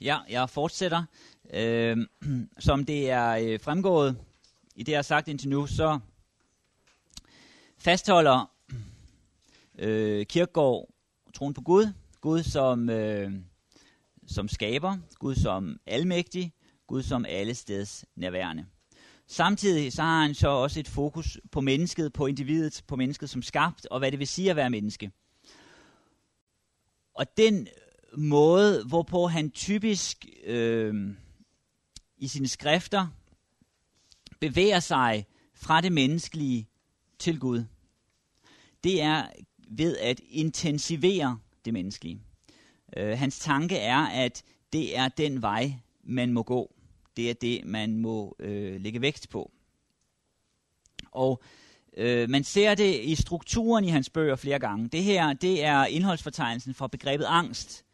Ja, jeg fortsætter. Øh, som det er øh, fremgået i det, jeg har sagt indtil nu, så fastholder øh, Kirkegaard troen på Gud. Gud som, øh, som skaber, Gud som almægtig, Gud som allesteds nærværende. Samtidig så har han så også et fokus på mennesket, på individet, på mennesket som skabt, og hvad det vil sige at være menneske. Og den måde, hvorpå han typisk øh, i sine skrifter bevæger sig fra det menneskelige til Gud, det er ved at intensivere det menneskelige. Øh, hans tanke er, at det er den vej, man må gå. Det er det, man må øh, lægge vægt på. Og øh, man ser det i strukturen i hans bøger flere gange. Det her, det er indholdsfortegnelsen for begrebet angst.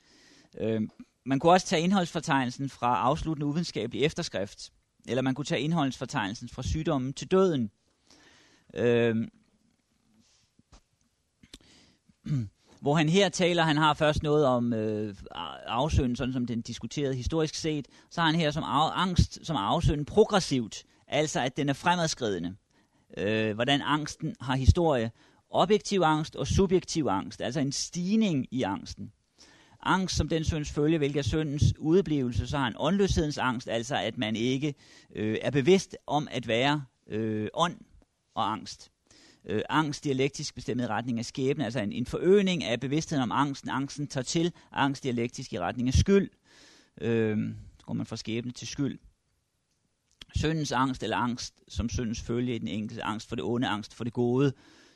Øh, man kunne også tage indholdsfortegnelsen fra afsluttende uvidenskabelig efterskrift, eller man kunne tage indholdsfortegnelsen fra sygdommen til døden. Øh, hvor han her taler, han har først noget om øh, afsøen, sådan som den diskuterede historisk set, så har han her som af, angst som afsøen progressivt, altså at den er fremadskridende. Øh, hvordan angsten har historie. Objektiv angst og subjektiv angst, altså en stigning i angsten. Angst som den synds følge, hvilket er syndens udeblivelse, så har han åndløshedens angst, altså at man ikke øh, er bevidst om at være øh, ånd og angst øh, angst dialektisk bestemt i retning af skæbne, altså en, en forøgning af bevidstheden om angsten. Angsten tager til angst dialektisk i retning af skyld. Øh, går man fra skæbne til skyld. Syndens angst, eller angst som syndens følge i den enkelte, angst for det onde, angst for det gode,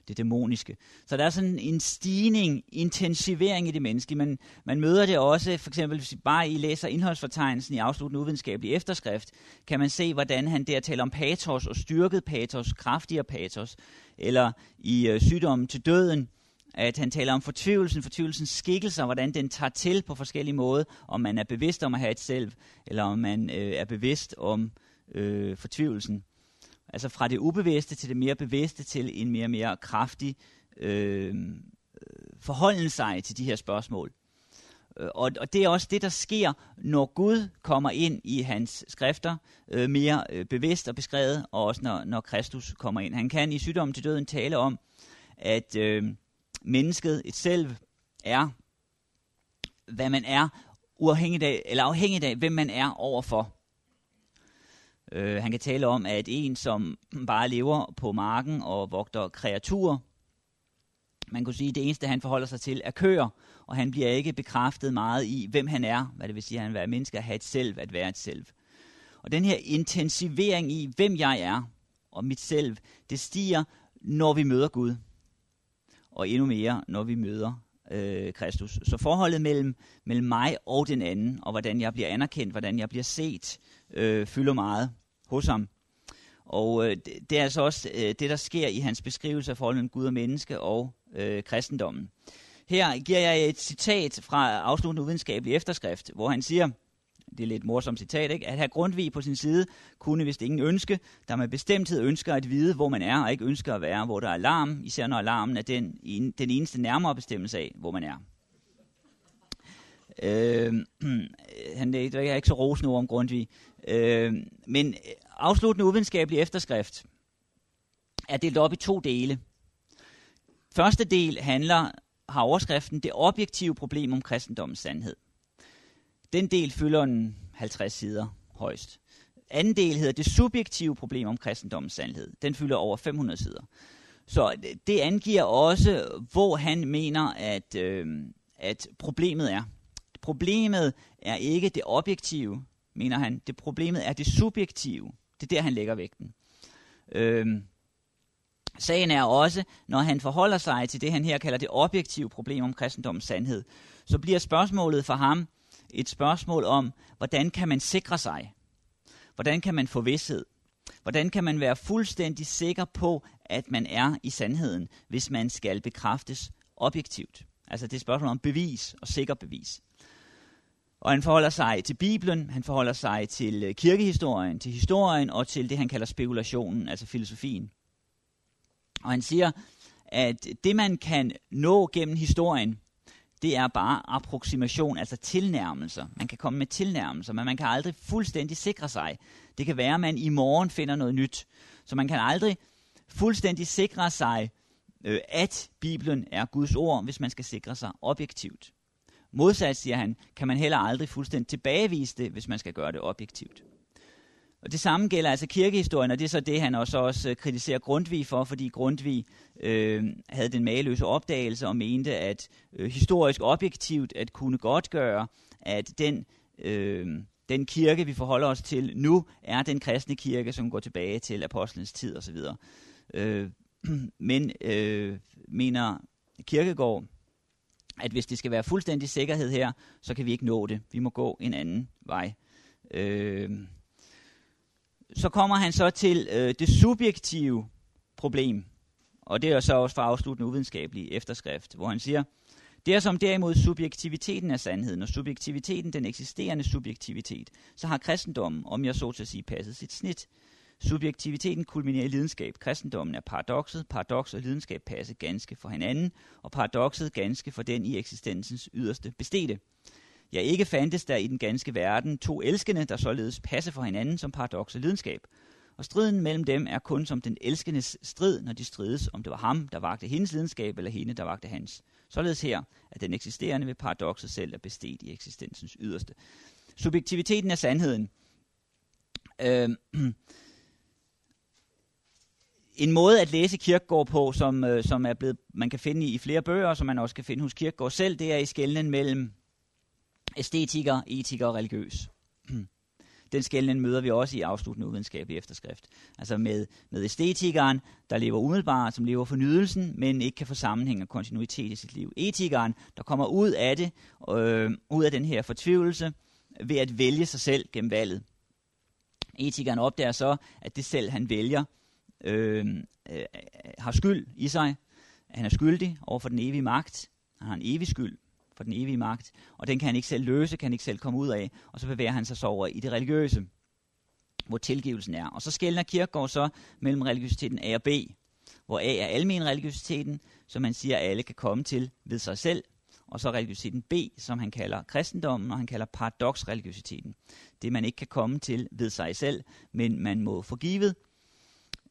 det dæmoniske. Så der er sådan en stigning, intensivering i det menneskelige. Man, man møder det også, for eksempel hvis bare I læser indholdsfortegnelsen i afsluttende uvidenskabelig efterskrift, kan man se, hvordan han der taler om patos og styrket patos, kraftigere patos, eller i øh, sygdommen til døden, at han taler om fortvivlelsen, fortvivlelsens skikkelser, hvordan den tager til på forskellige måder, om man er bevidst om at have et selv, eller om man øh, er bevidst om øh, fortvivlelsen. Altså fra det ubevidste til det mere bevidste til en mere og mere kraftig øh, forholden sig til de her spørgsmål. Øh, og, og det er også det, der sker, når Gud kommer ind i hans skrifter, øh, mere øh, bevidst og beskrevet, og også når, når Kristus kommer ind. Han kan i sygdommen til døden tale om, at øh, mennesket, et selv, er, hvad man er, uafhængigt af, eller afhængigt af, hvem man er overfor. Øh, han kan tale om, at en, som bare lever på marken og vogter kreaturer, man kunne sige, at det eneste, han forholder sig til, er køer, og han bliver ikke bekræftet meget i, hvem han er, hvad det vil sige, at han er menneske, at have et selv, at være et selv. Og den her intensivering i, hvem jeg er, og mit selv, det stiger, når vi møder Gud. Og endnu mere, når vi møder øh, Kristus. Så forholdet mellem, mellem mig og den anden, og hvordan jeg bliver anerkendt, hvordan jeg bliver set, øh, fylder meget hos ham. Og øh, det, det er altså også øh, det, der sker i hans beskrivelse af forholdet mellem Gud og menneske og øh, kristendommen. Her giver jeg et citat fra afsluttende uvidenskabelig efterskrift, hvor han siger, det er lidt morsomt citat, ikke? at have Grundtvig på sin side kunne vist ingen ønske, der med bestemthed ønsker at vide, hvor man er, og ikke ønsker at være, hvor der er alarm, især når alarmen er den, den eneste nærmere bestemmelse af, hvor man er. Øh, han det er ikke så rosende ord om Grundtvig. Øh, men afsluttende uvidenskabelig efterskrift er delt op i to dele. Første del handler, har overskriften, det objektive problem om kristendommens sandhed. Den del fylder en 50 sider højst. Anden del hedder det subjektive problem om kristendommens sandhed. Den fylder over 500 sider. Så det angiver også, hvor han mener, at, øh, at problemet er. Problemet er ikke det objektive, mener han. Det problemet er det subjektive. Det er der, han lægger vægten. Øhm, Sagen er også, når han forholder sig til det, han her kalder det objektive problem om kristendommens sandhed, så bliver spørgsmålet for ham et spørgsmål om, hvordan kan man sikre sig? Hvordan kan man få vidshed? Hvordan kan man være fuldstændig sikker på, at man er i sandheden, hvis man skal bekræftes objektivt? Altså det er spørgsmål om bevis og sikker bevis. Og han forholder sig til Bibelen, han forholder sig til øh, kirkehistorien, til historien og til det, han kalder spekulationen, altså filosofien. Og han siger, at det man kan nå gennem historien, det er bare approximation, altså tilnærmelser. Man kan komme med tilnærmelser, men man kan aldrig fuldstændig sikre sig. Det kan være, at man i morgen finder noget nyt. Så man kan aldrig fuldstændig sikre sig, øh, at Bibelen er Guds ord, hvis man skal sikre sig objektivt. Modsat, siger han, kan man heller aldrig fuldstændig tilbagevise det, hvis man skal gøre det objektivt. Og det samme gælder altså kirkehistorien, og det er så det, han også, også øh, kritiserer Grundtvig for, fordi Grundtvig øh, havde den mageløse opdagelse og mente, at øh, historisk objektivt at kunne godt gøre, at den, øh, den kirke, vi forholder os til nu, er den kristne kirke, som går tilbage til apostlenes tid osv. Øh, men øh, mener Kirkegård, at hvis det skal være fuldstændig sikkerhed her, så kan vi ikke nå det. Vi må gå en anden vej. Øh, så kommer han så til øh, det subjektive problem, og det er så også fra afsluttende uvidenskabelige efterskrift, hvor han siger, det er som derimod subjektiviteten af sandheden, og subjektiviteten, den eksisterende subjektivitet, så har kristendommen, om jeg så til at sige, passet sit snit. Subjektiviteten kulminerer i lidenskab. Kristendommen er paradokset. Paradoks og lidenskab passer ganske for hinanden, og paradokset ganske for den i eksistensens yderste bestede. Ja, ikke fandtes der i den ganske verden to elskende, der således passer for hinanden som paradoks og lidenskab. Og striden mellem dem er kun som den elskendes strid, når de strides, om det var ham, der vagte hendes lidenskab, eller hende, der vagte hans. Således her, at den eksisterende ved paradokset selv er bestedt i eksistensens yderste. Subjektiviteten er sandheden. Øh, en måde at læse Kirkegård på, som, øh, som er blevet, man kan finde i, i flere bøger, som man også kan finde hos Kirkegård selv, det er i skælden mellem æstetiker, etiker og religiøs. Den skældning møder vi også i afsluttende uvidenskabelig efterskrift. Altså med, med æstetikeren, der lever umiddelbart, som lever for nydelsen, men ikke kan få sammenhæng og kontinuitet i sit liv. Etikeren, der kommer ud af det, øh, ud af den her fortvivlelse, ved at vælge sig selv gennem valget. Etikeren opdager så, at det selv han vælger, øh, øh, har skyld i sig. Han er skyldig over for den evige magt. Han har en evig skyld for den evige magt, og den kan han ikke selv løse, kan han ikke selv komme ud af, og så bevæger han sig så over i det religiøse, hvor tilgivelsen er. Og så skældner Kirkegaard så mellem religiøsiteten A og B, hvor A er almen religiøsiteten, som man siger, at alle kan komme til ved sig selv, og så religiøsiteten B, som han kalder kristendommen, og han kalder paradoksreligiøsiteten. Det man ikke kan komme til ved sig selv, men man må forgive,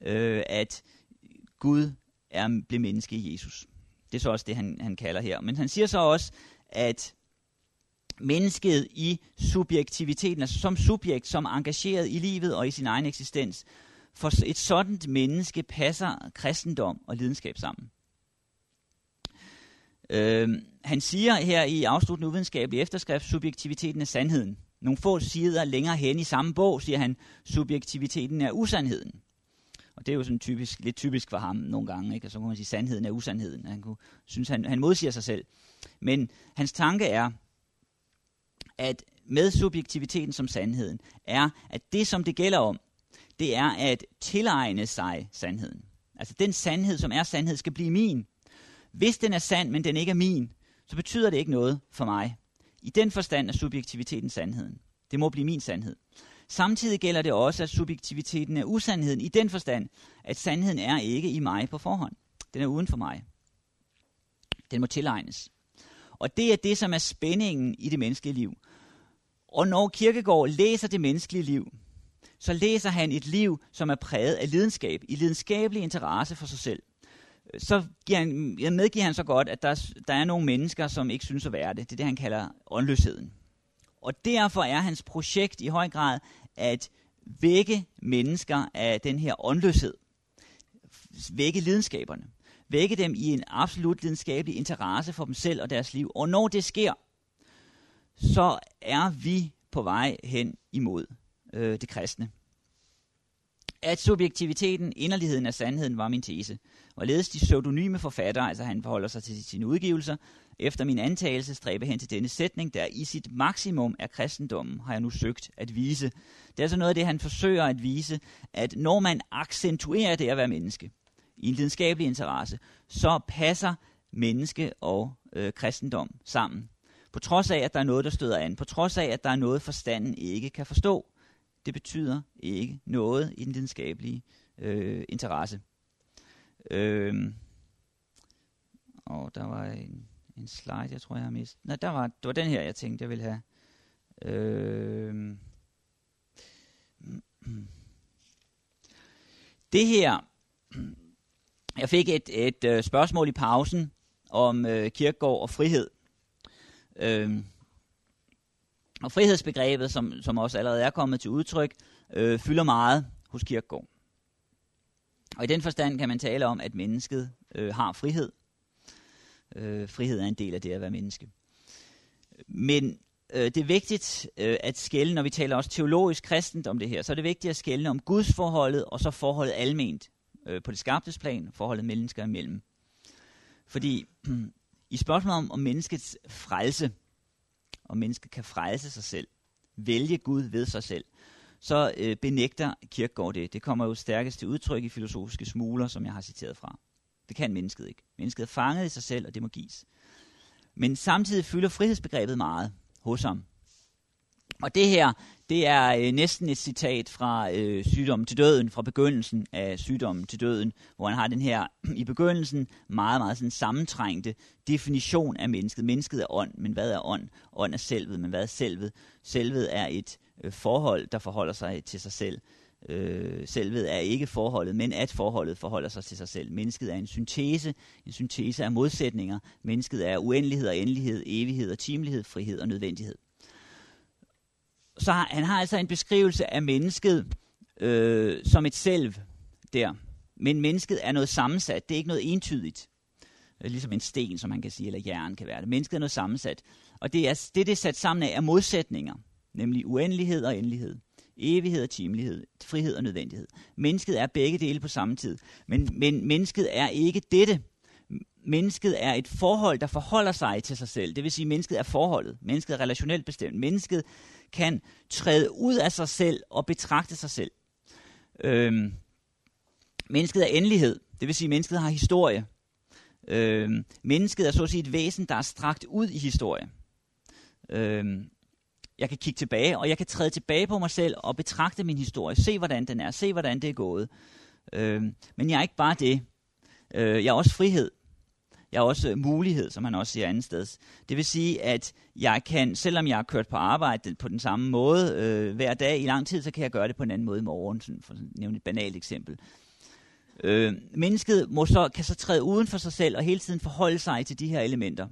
øh, at Gud er blevet menneske i Jesus. Det er så også det, han, han kalder her. Men han siger så også, at mennesket i subjektiviteten, altså som subjekt, som engageret i livet og i sin egen eksistens, for et sådan menneske passer kristendom og lidenskab sammen. Øh, han siger her i afsluttende uvidenskabelig efterskrift, subjektiviteten er sandheden. Nogle få sider længere hen i samme bog siger han, subjektiviteten er usandheden. Og det er jo sådan typisk, lidt typisk for ham nogle gange, ikke? Og så kan man sige, sandheden er usandheden. Han kunne, synes, han, han modsiger sig selv. Men hans tanke er, at med subjektiviteten som sandheden, er, at det, som det gælder om, det er at tilegne sig sandheden. Altså den sandhed, som er sandhed, skal blive min. Hvis den er sand, men den ikke er min, så betyder det ikke noget for mig. I den forstand er subjektiviteten sandheden. Det må blive min sandhed. Samtidig gælder det også, at subjektiviteten er usandheden i den forstand, at sandheden er ikke i mig på forhånd. Den er uden for mig. Den må tilegnes. Og det er det, som er spændingen i det menneskelige liv. Og når Kirkegaard læser det menneskelige liv, så læser han et liv, som er præget af lidenskab, i lidenskabelig interesse for sig selv. Så giver han, jeg medgiver han så godt, at der, der er nogle mennesker, som ikke synes at være det. Det er det, han kalder åndløsheden. Og derfor er hans projekt i høj grad at vække mennesker af den her åndløshed. Vække lidenskaberne. Vække dem i en absolut lidenskabelig interesse for dem selv og deres liv. Og når det sker, så er vi på vej hen imod øh, det kristne. At subjektiviteten, inderligheden af sandheden var min tese. Og ledes de pseudonyme forfattere, altså han forholder sig til sine udgivelser, efter min antagelse stræbe hen til denne sætning, der i sit maksimum er kristendommen, har jeg nu søgt at vise. Det er altså noget af det, han forsøger at vise, at når man accentuerer det at være menneske, i en lidenskabelig interesse, så passer menneske og øh, kristendom sammen. På trods af, at der er noget, der støder an. På trods af, at der er noget, forstanden ikke kan forstå. Det betyder ikke noget i den lidenskabelige øh, interesse. Øh, og der var en en slide, jeg tror, jeg har mistet. Nej, der var, det var den her, jeg tænkte, jeg ville have. Øh, det her, jeg fik et, et øh, spørgsmål i pausen om øh, kirkegård og frihed. Øh, og frihedsbegrebet, som, som også allerede er kommet til udtryk, øh, fylder meget hos kirkegård. Og i den forstand kan man tale om, at mennesket øh, har frihed. Øh, frihed er en del af det at være menneske. Men øh, det er vigtigt øh, at skælne, når vi taler også teologisk kristent om det her, så er det vigtigt at skælne om Guds forholdet og så forholdet alment øh, på det skabtes plan, forholdet mennesker imellem. Fordi i spørgsmålet om, om menneskets frelse, om mennesket kan frelse sig selv, vælge Gud ved sig selv, så øh, benægter Kirkegaard det. Det kommer jo stærkest til udtryk i filosofiske smuler, som jeg har citeret fra. Det kan mennesket ikke. Mennesket er fanget i sig selv, og det må gives. Men samtidig fylder frihedsbegrebet meget hos ham. Og det her, det er øh, næsten et citat fra øh, Sygdommen til døden, fra begyndelsen af Sygdommen til døden, hvor han har den her i begyndelsen meget, meget sådan sammentrængte definition af mennesket. Mennesket er ånd, men hvad er ånd? Ånd er selvet, men hvad er selvet? Selvet er et øh, forhold, der forholder sig til sig selv. Øh, selvet er ikke forholdet, men at forholdet forholder sig til sig selv. Mennesket er en syntese, en syntese af modsætninger. Mennesket er uendelighed og endelighed, evighed og timelighed, frihed og nødvendighed. Så han har altså en beskrivelse af mennesket øh, som et selv der. Men mennesket er noget sammensat. Det er ikke noget entydigt. Ligesom en sten, som man kan sige, eller jern kan være det. Mennesket er noget sammensat. Og det, er, det, det er sat sammen af, er modsætninger. Nemlig uendelighed og endelighed. Evighed og timelighed. Frihed og nødvendighed. Mennesket er begge dele på samme tid. Men, men mennesket er ikke dette. Mennesket er et forhold, der forholder sig til sig selv. Det vil sige, at mennesket er forholdet. Mennesket er relationelt bestemt. Mennesket kan træde ud af sig selv og betragte sig selv. Øhm, mennesket er endelighed, det vil sige, at mennesket har historie. Øhm, mennesket er så at sige et væsen, der er strakt ud i historie. Øhm, jeg kan kigge tilbage, og jeg kan træde tilbage på mig selv og betragte min historie. Se, hvordan den er. Se, hvordan det er gået. Øh, men jeg er ikke bare det. Øh, jeg er også frihed. Jeg har også øh, mulighed, som han også siger andet sted. Det vil sige, at jeg kan, selvom jeg har kørt på arbejde på den samme måde øh, hver dag i lang tid, så kan jeg gøre det på en anden måde i morgen, sådan for at nævne et banalt eksempel. Øh, mennesket må så, kan så træde uden for sig selv og hele tiden forholde sig til de her elementer.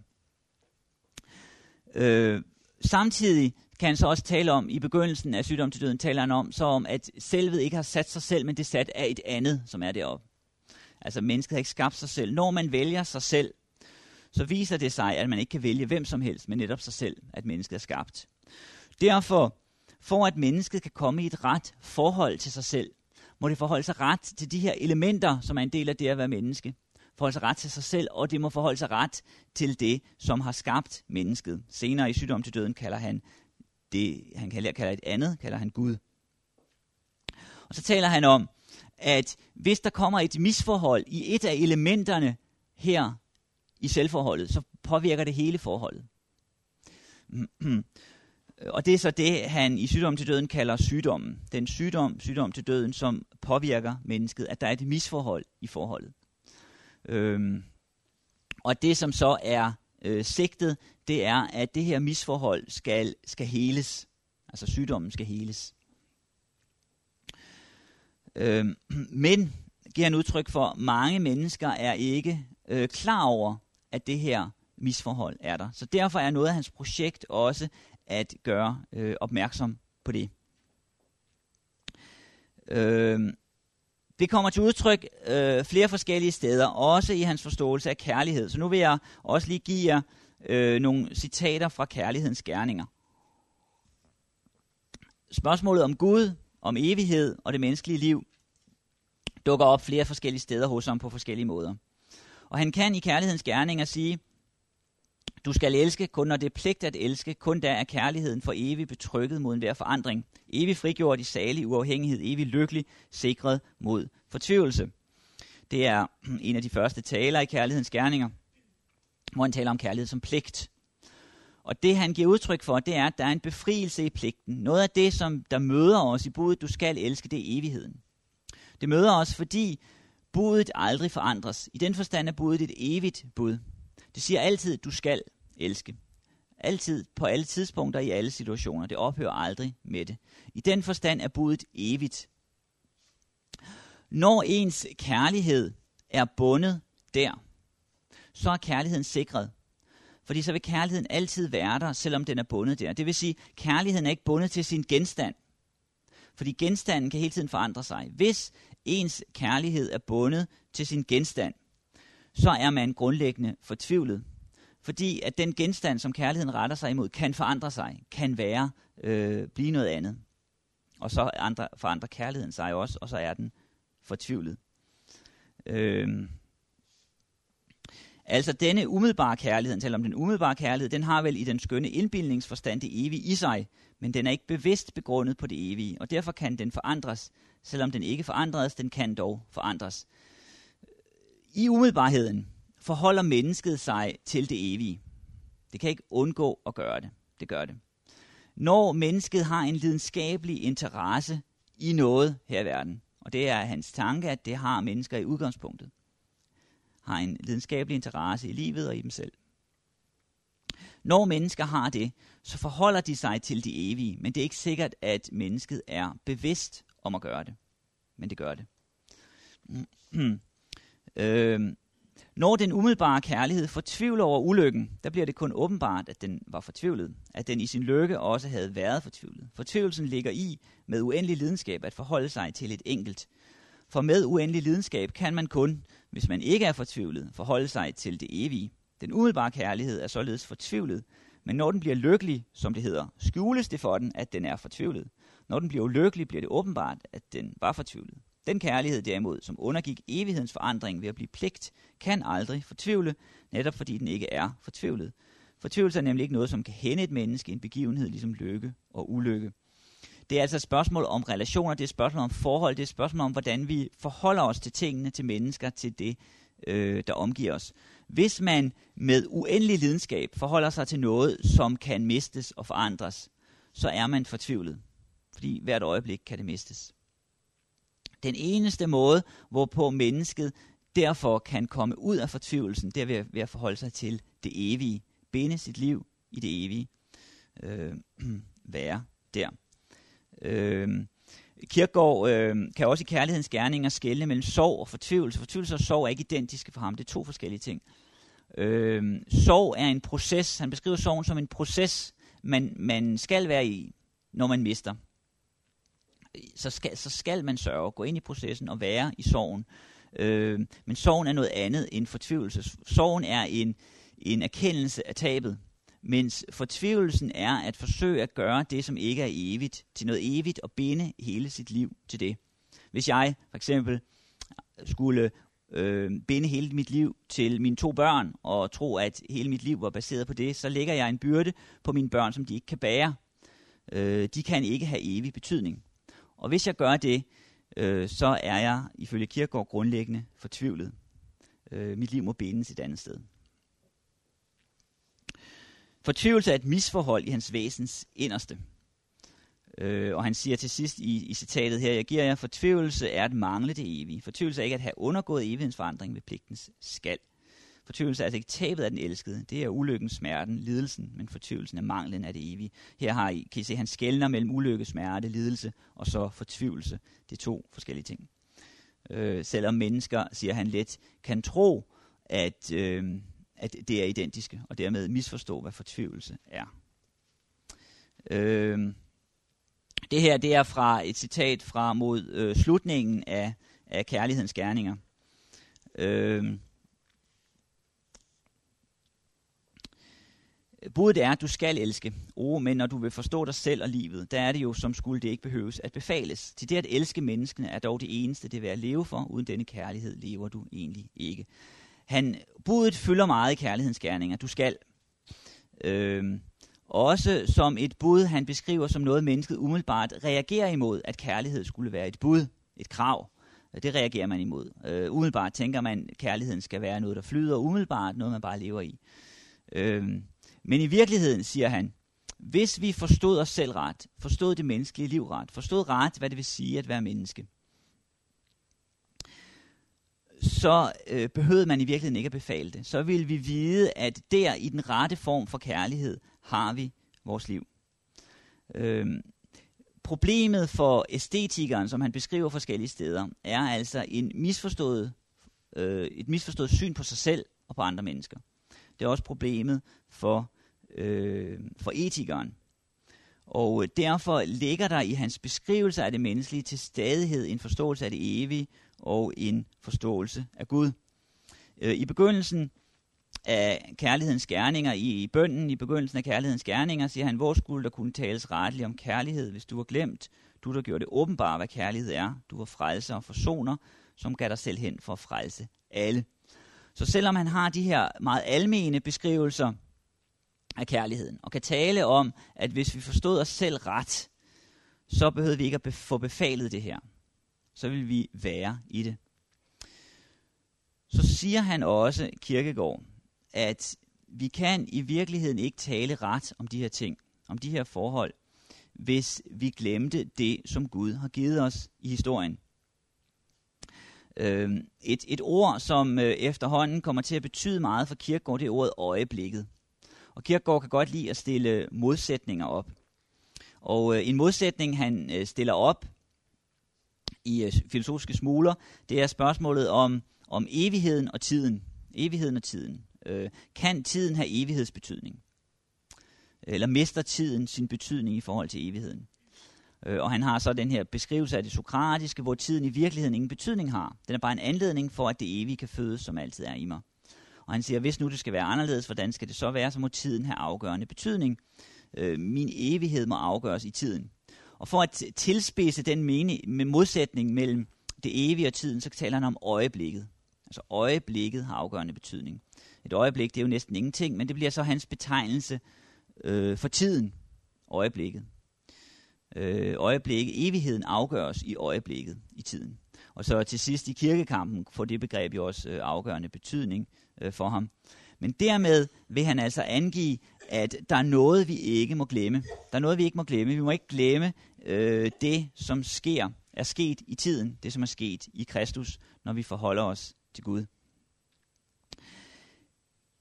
Øh, samtidig kan han så også tale om, i begyndelsen af sygdom til døden, taler han om, så om, at selvet ikke har sat sig selv, men det er sat af et andet, som er deroppe. Altså mennesket har ikke skabt sig selv. Når man vælger sig selv, så viser det sig, at man ikke kan vælge hvem som helst, men netop sig selv, at mennesket er skabt. Derfor, for at mennesket kan komme i et ret forhold til sig selv, må det forholde sig ret til de her elementer, som er en del af det at være menneske. Forholde sig ret til sig selv, og det må forholde sig ret til det, som har skabt mennesket. Senere i sygdom til døden kalder han det, han kalder, kalder et andet, kalder han Gud. Og så taler han om, at hvis der kommer et misforhold i et af elementerne her i selvforholdet, så påvirker det hele forholdet. Og det er så det, han i sygdom til døden kalder sygdommen. Den sygdom, sygdom til døden, som påvirker mennesket, at der er et misforhold i forholdet. Øhm, og det, som så er øh, sigtet, det er, at det her misforhold skal, skal heles. Altså sygdommen skal heles. Øh, men, giver han udtryk for, mange mennesker er ikke øh, klar over, at det her misforhold er der. Så derfor er noget af hans projekt også at gøre øh, opmærksom på det. Øh, det kommer til udtryk øh, flere forskellige steder, også i hans forståelse af kærlighed. Så nu vil jeg også lige give jer øh, nogle citater fra kærlighedens gerninger. Spørgsmålet om Gud om evighed og det menneskelige liv dukker op flere forskellige steder hos ham på forskellige måder. Og han kan i kærlighedens gerninger sige, du skal elske, kun når det er pligt at elske, kun der er kærligheden for evigt betrykket mod enhver forandring. Evig frigjort i salig uafhængighed, evig lykkelig, sikret mod fortvivlelse. Det er en af de første taler i kærlighedens gerninger, hvor han taler om kærlighed som pligt. Og det han giver udtryk for, det er, at der er en befrielse i pligten. Noget af det, som der møder os i budet, du skal elske, det er evigheden. Det møder os, fordi budet aldrig forandres. I den forstand er budet et evigt bud. Det siger altid, du skal elske. Altid, på alle tidspunkter, i alle situationer. Det ophører aldrig med det. I den forstand er budet evigt. Når ens kærlighed er bundet der, så er kærligheden sikret. Fordi så vil kærligheden altid være der, selvom den er bundet der. Det vil sige, at kærligheden er ikke bundet til sin genstand. Fordi genstanden kan hele tiden forandre sig. Hvis ens kærlighed er bundet til sin genstand, så er man grundlæggende fortvivlet. Fordi at den genstand, som kærligheden retter sig imod, kan forandre sig, kan være, øh, blive noget andet. Og så andre, forandrer kærligheden sig også, og så er den fortvivlet. Øh, altså denne umiddelbare kærlighed, selvom den umiddelbare kærlighed, den har vel i den skønne indbildningsforstand det evige i sig, men den er ikke bevidst begrundet på det evige, og derfor kan den forandres, selvom den ikke forandres, den kan dog forandres. I umiddelbarheden forholder mennesket sig til det evige. Det kan ikke undgå at gøre det. Det gør det. Når mennesket har en lidenskabelig interesse i noget her i verden, og det er hans tanke, at det har mennesker i udgangspunktet, har en lidenskabelig interesse i livet og i dem selv. Når mennesker har det, så forholder de sig til det evige, men det er ikke sikkert, at mennesket er bevidst om at gøre det. Men det gør det. øh, når den umiddelbare kærlighed fortvivler over ulykken, der bliver det kun åbenbart, at den var fortvivlet. At den i sin lykke også havde været fortvivlet. Fortvivlelsen ligger i med uendelig lidenskab at forholde sig til et enkelt. For med uendelig lidenskab kan man kun, hvis man ikke er fortvivlet, forholde sig til det evige. Den umiddelbare kærlighed er således fortvivlet, men når den bliver lykkelig, som det hedder, skjules det for den, at den er fortvivlet. Når den bliver ulykkelig, bliver det åbenbart, at den var fortvivlet. Den kærlighed derimod, som undergik evighedens forandring ved at blive pligt, kan aldrig fortvivle, netop fordi den ikke er fortvivlet. Fortvivlelse er nemlig ikke noget, som kan hænde et menneske en begivenhed, ligesom lykke og ulykke. Det er altså et spørgsmål om relationer, det er et spørgsmål om forhold, det er et spørgsmål om, hvordan vi forholder os til tingene, til mennesker, til det, øh, der omgiver os. Hvis man med uendelig lidenskab forholder sig til noget, som kan mistes og forandres, så er man fortvivlet. Fordi hvert øjeblik kan det mistes. Den eneste måde, hvorpå mennesket derfor kan komme ud af fortvivlelsen, det er ved, ved at forholde sig til det evige. Binde sit liv i det evige. Øh, være der. Øh, Kirkegaard øh, kan også i kærlighedens gerninger skelne mellem sorg og fortvivlelse. Fortvivlelse og sorg er ikke identiske for ham. Det er to forskellige ting. Øh, sorg er en proces. Han beskriver sorgen som en proces, man, man skal være i, når man mister så skal, så skal man sørge, gå ind i processen og være i sorgen. Øh, men sorgen er noget andet end fortvivlelse. Sorgen er en, en erkendelse af tabet, mens fortvivlelsen er at forsøge at gøre det, som ikke er evigt, til noget evigt og binde hele sit liv til det. Hvis jeg for eksempel skulle øh, binde hele mit liv til mine to børn, og tro, at hele mit liv var baseret på det, så lægger jeg en byrde på mine børn, som de ikke kan bære. Øh, de kan ikke have evig betydning. Og hvis jeg gør det, øh, så er jeg ifølge Kierkegaard grundlæggende fortvivlet. Øh, mit liv må bindes et andet sted. Fortvivlelse er et misforhold i hans væsens inderste. Øh, og han siger til sidst i, i citatet her, jeg giver jer, fortvivlelse er at mangle det evige. Fortvivlelse er ikke at have undergået evighedens forandring ved pligtens skal. Fortvivlelse er altså ikke tabet af den elskede. Det er ulykken, smerten, lidelsen, men fortvivlelsen er manglen af det evige. Her har I, kan I se, han skældner mellem ulykke, smerte, lidelse og så fortvivlelse. Det er to forskellige ting. Øh, selvom mennesker, siger han let, kan tro, at, øh, at det er identiske, og dermed misforstå, hvad fortvivlelse er. Øh, det her det er fra et citat fra mod øh, slutningen af, af kærlighedens gerninger. Øh, Budet er, at du skal elske. Oh, men når du vil forstå dig selv og livet, der er det jo, som skulle det ikke behøves at befales. Til det at elske menneskene er dog det eneste, det vil at leve for. Uden denne kærlighed lever du egentlig ikke. Han, budet fylder meget i kærlighedens gerninger. Du skal. Øhm, også som et bud, han beskriver som noget, mennesket umiddelbart reagerer imod, at kærlighed skulle være et bud, et krav. Det reagerer man imod. Øh, umiddelbart tænker man, at kærligheden skal være noget, der flyder umiddelbart, noget man bare lever i. Øhm, men i virkeligheden, siger han, hvis vi forstod os selv ret, forstod det menneskelige liv ret, forstod ret, hvad det vil sige at være menneske, så øh, behøvede man i virkeligheden ikke at befale det. Så ville vi vide, at der i den rette form for kærlighed har vi vores liv. Øhm, problemet for æstetikeren, som han beskriver forskellige steder, er altså en misforstået, øh, et misforstået syn på sig selv og på andre mennesker. Det er også problemet for, øh, for etikeren. Og øh, derfor ligger der i hans beskrivelse af det menneskelige til stadighed en forståelse af det evige og en forståelse af Gud. Øh, I begyndelsen af kærlighedens gerninger, i, i bønden i begyndelsen af kærlighedens gerninger, siger han, hvor skulle der kunne tales retligt om kærlighed, hvis du har glemt, du der gjorde det åbenbart, hvad kærlighed er. Du var frelser og forsoner, som gav dig selv hen for at frelse alle. Så selvom han har de her meget almene beskrivelser af kærligheden, og kan tale om, at hvis vi forstod os selv ret, så behøvede vi ikke at få befalet det her. Så vil vi være i det. Så siger han også, Kirkegård, at vi kan i virkeligheden ikke tale ret om de her ting, om de her forhold, hvis vi glemte det, som Gud har givet os i historien. Øh, et, et ord, som øh, efterhånden kommer til at betyde meget for Kirkegård, det er ordet øjeblikket. Og Kierkegaard kan godt lide at stille modsætninger op. Og øh, en modsætning, han øh, stiller op i øh, filosofiske smuler, det er spørgsmålet om, om evigheden og tiden. Evigheden og tiden. Øh, kan tiden have evighedsbetydning? Eller mister tiden sin betydning i forhold til evigheden? Øh, og han har så den her beskrivelse af det sokratiske, hvor tiden i virkeligheden ingen betydning har. Den er bare en anledning for, at det evige kan fødes, som altid er i mig. Og han siger, hvis nu det skal være anderledes, hvordan skal det så være, så må tiden have afgørende betydning. Øh, min evighed må afgøres i tiden. Og for at tilspidse den mening, med modsætning mellem det evige og tiden, så taler han om øjeblikket. Altså øjeblikket har afgørende betydning. Et øjeblik, det er jo næsten ingenting, men det bliver så hans betegnelse øh, for tiden. Øjeblikket. Øh, øjeblikket, evigheden afgøres i øjeblikket, i tiden. Og så til sidst i kirkekampen får det begreb jo også øh, afgørende betydning øh, for ham. Men dermed vil han altså angive, at der er noget, vi ikke må glemme. Der er noget, vi ikke må glemme. Vi må ikke glemme øh, det, som sker, er sket i tiden, det som er sket i Kristus, når vi forholder os til Gud.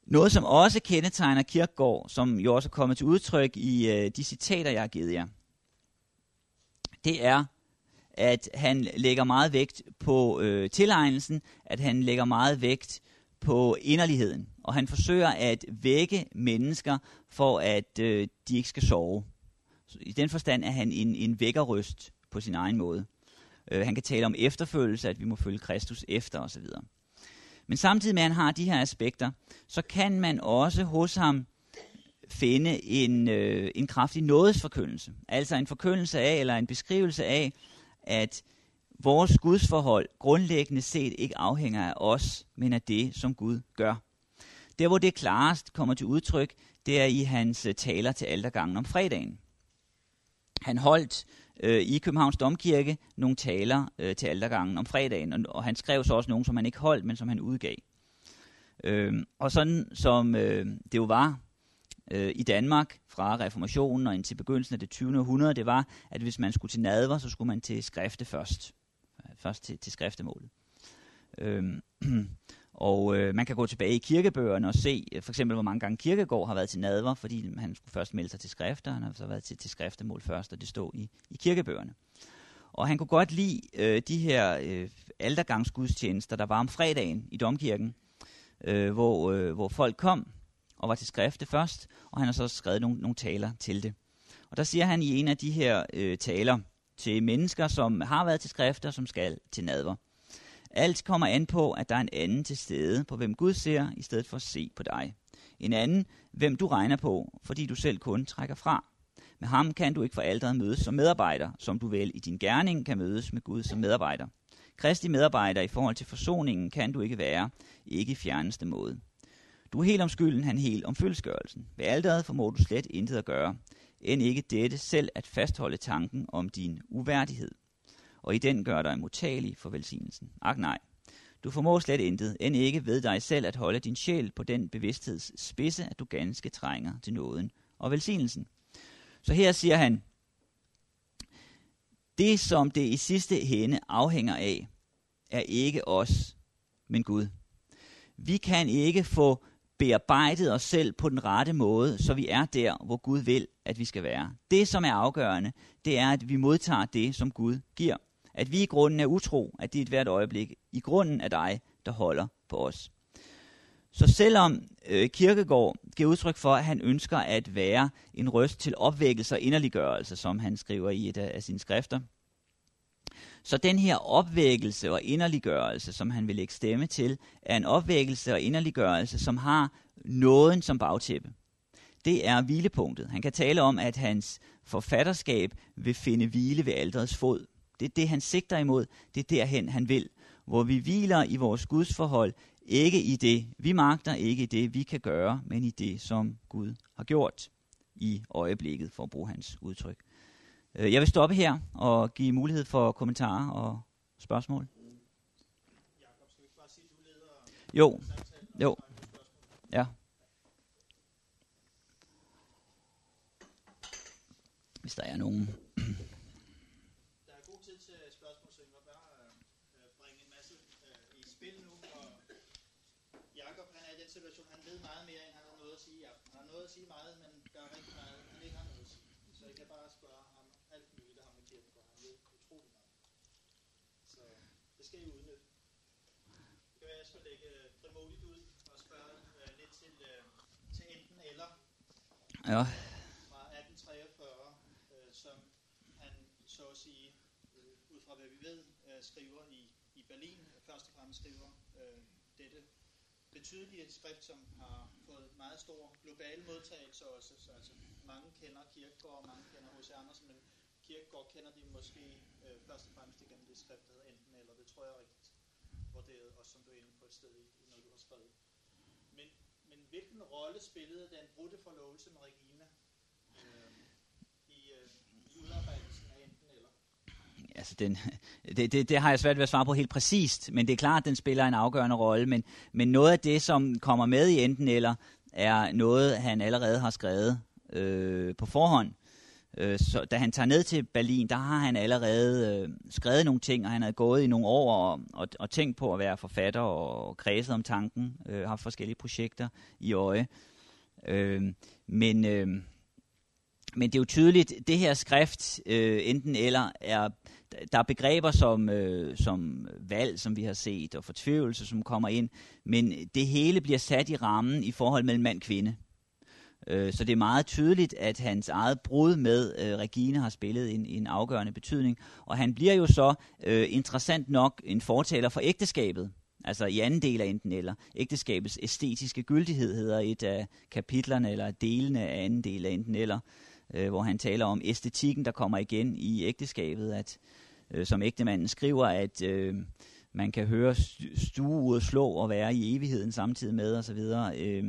Noget, som også kendetegner Kirkegård, som jo også er kommet til udtryk i øh, de citater, jeg har givet jer, det er, at han lægger meget vægt på øh, tilegnelsen, at han lægger meget vægt på inderligheden, og han forsøger at vække mennesker for, at øh, de ikke skal sove. Så I den forstand er han en, en vækkerryst på sin egen måde. Øh, han kan tale om efterfølgelse, at vi må følge Kristus efter osv. Men samtidig med, at han har de her aspekter, så kan man også hos ham finde en, øh, en kraftig nådesforkyndelse. Altså en forkyndelse af, eller en beskrivelse af, at vores gudsforhold grundlæggende set ikke afhænger af os, men af det, som Gud gør. Der, hvor det klarest kommer til udtryk, det er i hans øh, taler til aldergangen om fredagen. Han holdt øh, i Københavns Domkirke nogle taler øh, til aldergangen om fredagen, og, og han skrev så også nogle, som han ikke holdt, men som han udgav. Øh, og sådan som øh, det jo var øh, i Danmark fra reformationen og indtil begyndelsen af det 20. århundrede, det var, at hvis man skulle til nadver, så skulle man til skrifte først. Først til, til skriftemålet. Øhm, og øh, man kan gå tilbage i kirkebøgerne og se, øh, for eksempel, hvor mange gange Kirkegård har været til nadver, fordi han skulle først melde sig til skrifter, han har så været til, til skriftemål først, og det stod i, i kirkebøgerne. Og han kunne godt lide øh, de her øh, aldergangsgudstjenester, der var om fredagen i domkirken, øh, hvor, øh, hvor folk kom og var til skrifte først, og han har så skrevet nogle, nogle taler til det. Og der siger han i en af de her øh, taler til mennesker, som har været til skrifter, som skal til nadver. Alt kommer an på, at der er en anden til stede, på hvem Gud ser, i stedet for at se på dig. En anden, hvem du regner på, fordi du selv kun trækker fra. Med ham kan du ikke for alderet mødes som medarbejder, som du vel i din gerning kan mødes med Gud som medarbejder. Kristi medarbejder i forhold til forsoningen kan du ikke være, ikke i fjerneste måde. Du er helt om skylden, han helt om følelsesgørelsen. Ved alderet formår du slet intet at gøre, end ikke dette selv at fastholde tanken om din uværdighed og i den gør dig modtagelig for velsignelsen. Ak nej, du formår slet intet, end ikke ved dig selv at holde din sjæl på den bevidstheds spidse, at du ganske trænger til nåden og velsignelsen. Så her siger han, det som det i sidste hende afhænger af, er ikke os, men Gud. Vi kan ikke få bearbejdet os selv på den rette måde, så vi er der, hvor Gud vil, at vi skal være. Det, som er afgørende, det er, at vi modtager det, som Gud giver. At vi i grunden er utro, at det er et hvert øjeblik i grunden af dig, der holder på os. Så selvom øh, Kirkegaard giver udtryk for, at han ønsker at være en røst til opvækkelse og inderliggørelse, som han skriver i et af, af sine skrifter, så den her opvækkelse og inderliggørelse, som han vil lægge stemme til, er en opvækkelse og inderliggørelse, som har nåden som bagtæppe. Det er hvilepunktet. Han kan tale om, at hans forfatterskab vil finde hvile ved alderets fod. Det er det, han sigter imod. Det er derhen, han vil. Hvor vi hviler i vores gudsforhold, ikke i det, vi magter, ikke i det, vi kan gøre, men i det, som Gud har gjort i øjeblikket, for at bruge hans udtryk. Øh, jeg vil stoppe her og give mulighed for kommentarer og spørgsmål. Jo, jo, ja. Hvis der er nogen. Der er god tid til spørgsmål, så jeg vil bare øh, bringe en masse øh, i spil nu. Og Jakob, han er i den situation, han ved meget mere, end han har noget at sige. Ja, han har noget at sige meget, men der er rigtig meget, han ikke har noget at sige. Så jeg kan bare spørge ham alt muligt, der har med Kierkegaard. Han ved utrolig meget. Så det skal I udnytte. Det kan være, at jeg skal lægge øh, frimodigt ud og spørge øh, lidt til, øh, til enten eller Ja, fra 1843, øh, som han så at sige, øh, ud fra hvad vi ved, øh, skriver i, i Berlin, først og fremmest skriver øh, dette betydelige skrift, som har fået meget stor global modtagelse også. Så altså, mange kender Kirkegaard, mange kender H.C. Andersen, men Kirkegaard kender de måske øh, først og fremmest igennem det skrift, der hedder enten eller. Det tror jeg er rigtigt vurderet, og som du er inde på et sted i, i noget, du har skrevet. Men, men hvilken rolle spillede den brudte forlovelse med Regina øh, i, øh, i udarbejdelsen af enten eller? altså den, det, det, det har jeg svært ved at svare på helt præcist, men det er klart, at den spiller en afgørende rolle. Men, men noget af det, som kommer med i enten eller, er noget, han allerede har skrevet øh, på forhånd. Øh, Øh, så da han tager ned til Berlin, der har han allerede øh, skrevet nogle ting, og han havde gået i nogle år og, og, og tænkt på at være forfatter og kredset om tanken, øh, haft forskellige projekter i øje. Øh, men, øh, men det er jo tydeligt, det her skrift, øh, enten eller, er, der er begreber som, øh, som valg, som vi har set, og fortvivlelse, som kommer ind, men det hele bliver sat i rammen i forhold mellem mand og kvinde. Øh, Så det er meget tydeligt, at hans eget brud med øh, Regine har spillet en, en afgørende betydning. Og han bliver jo så øh, interessant nok en fortaler for ægteskabet. Altså i anden del af enten eller. Ægteskabets æstetiske gyldighed hedder et af kapitlerne eller delene af anden del af enten eller. Øh, hvor han taler om æstetikken, der kommer igen i ægteskabet. At, øh, som ægtemanden skriver, at øh, man kan høre stu- stueuret slå og være i evigheden samtidig med osv. Øh,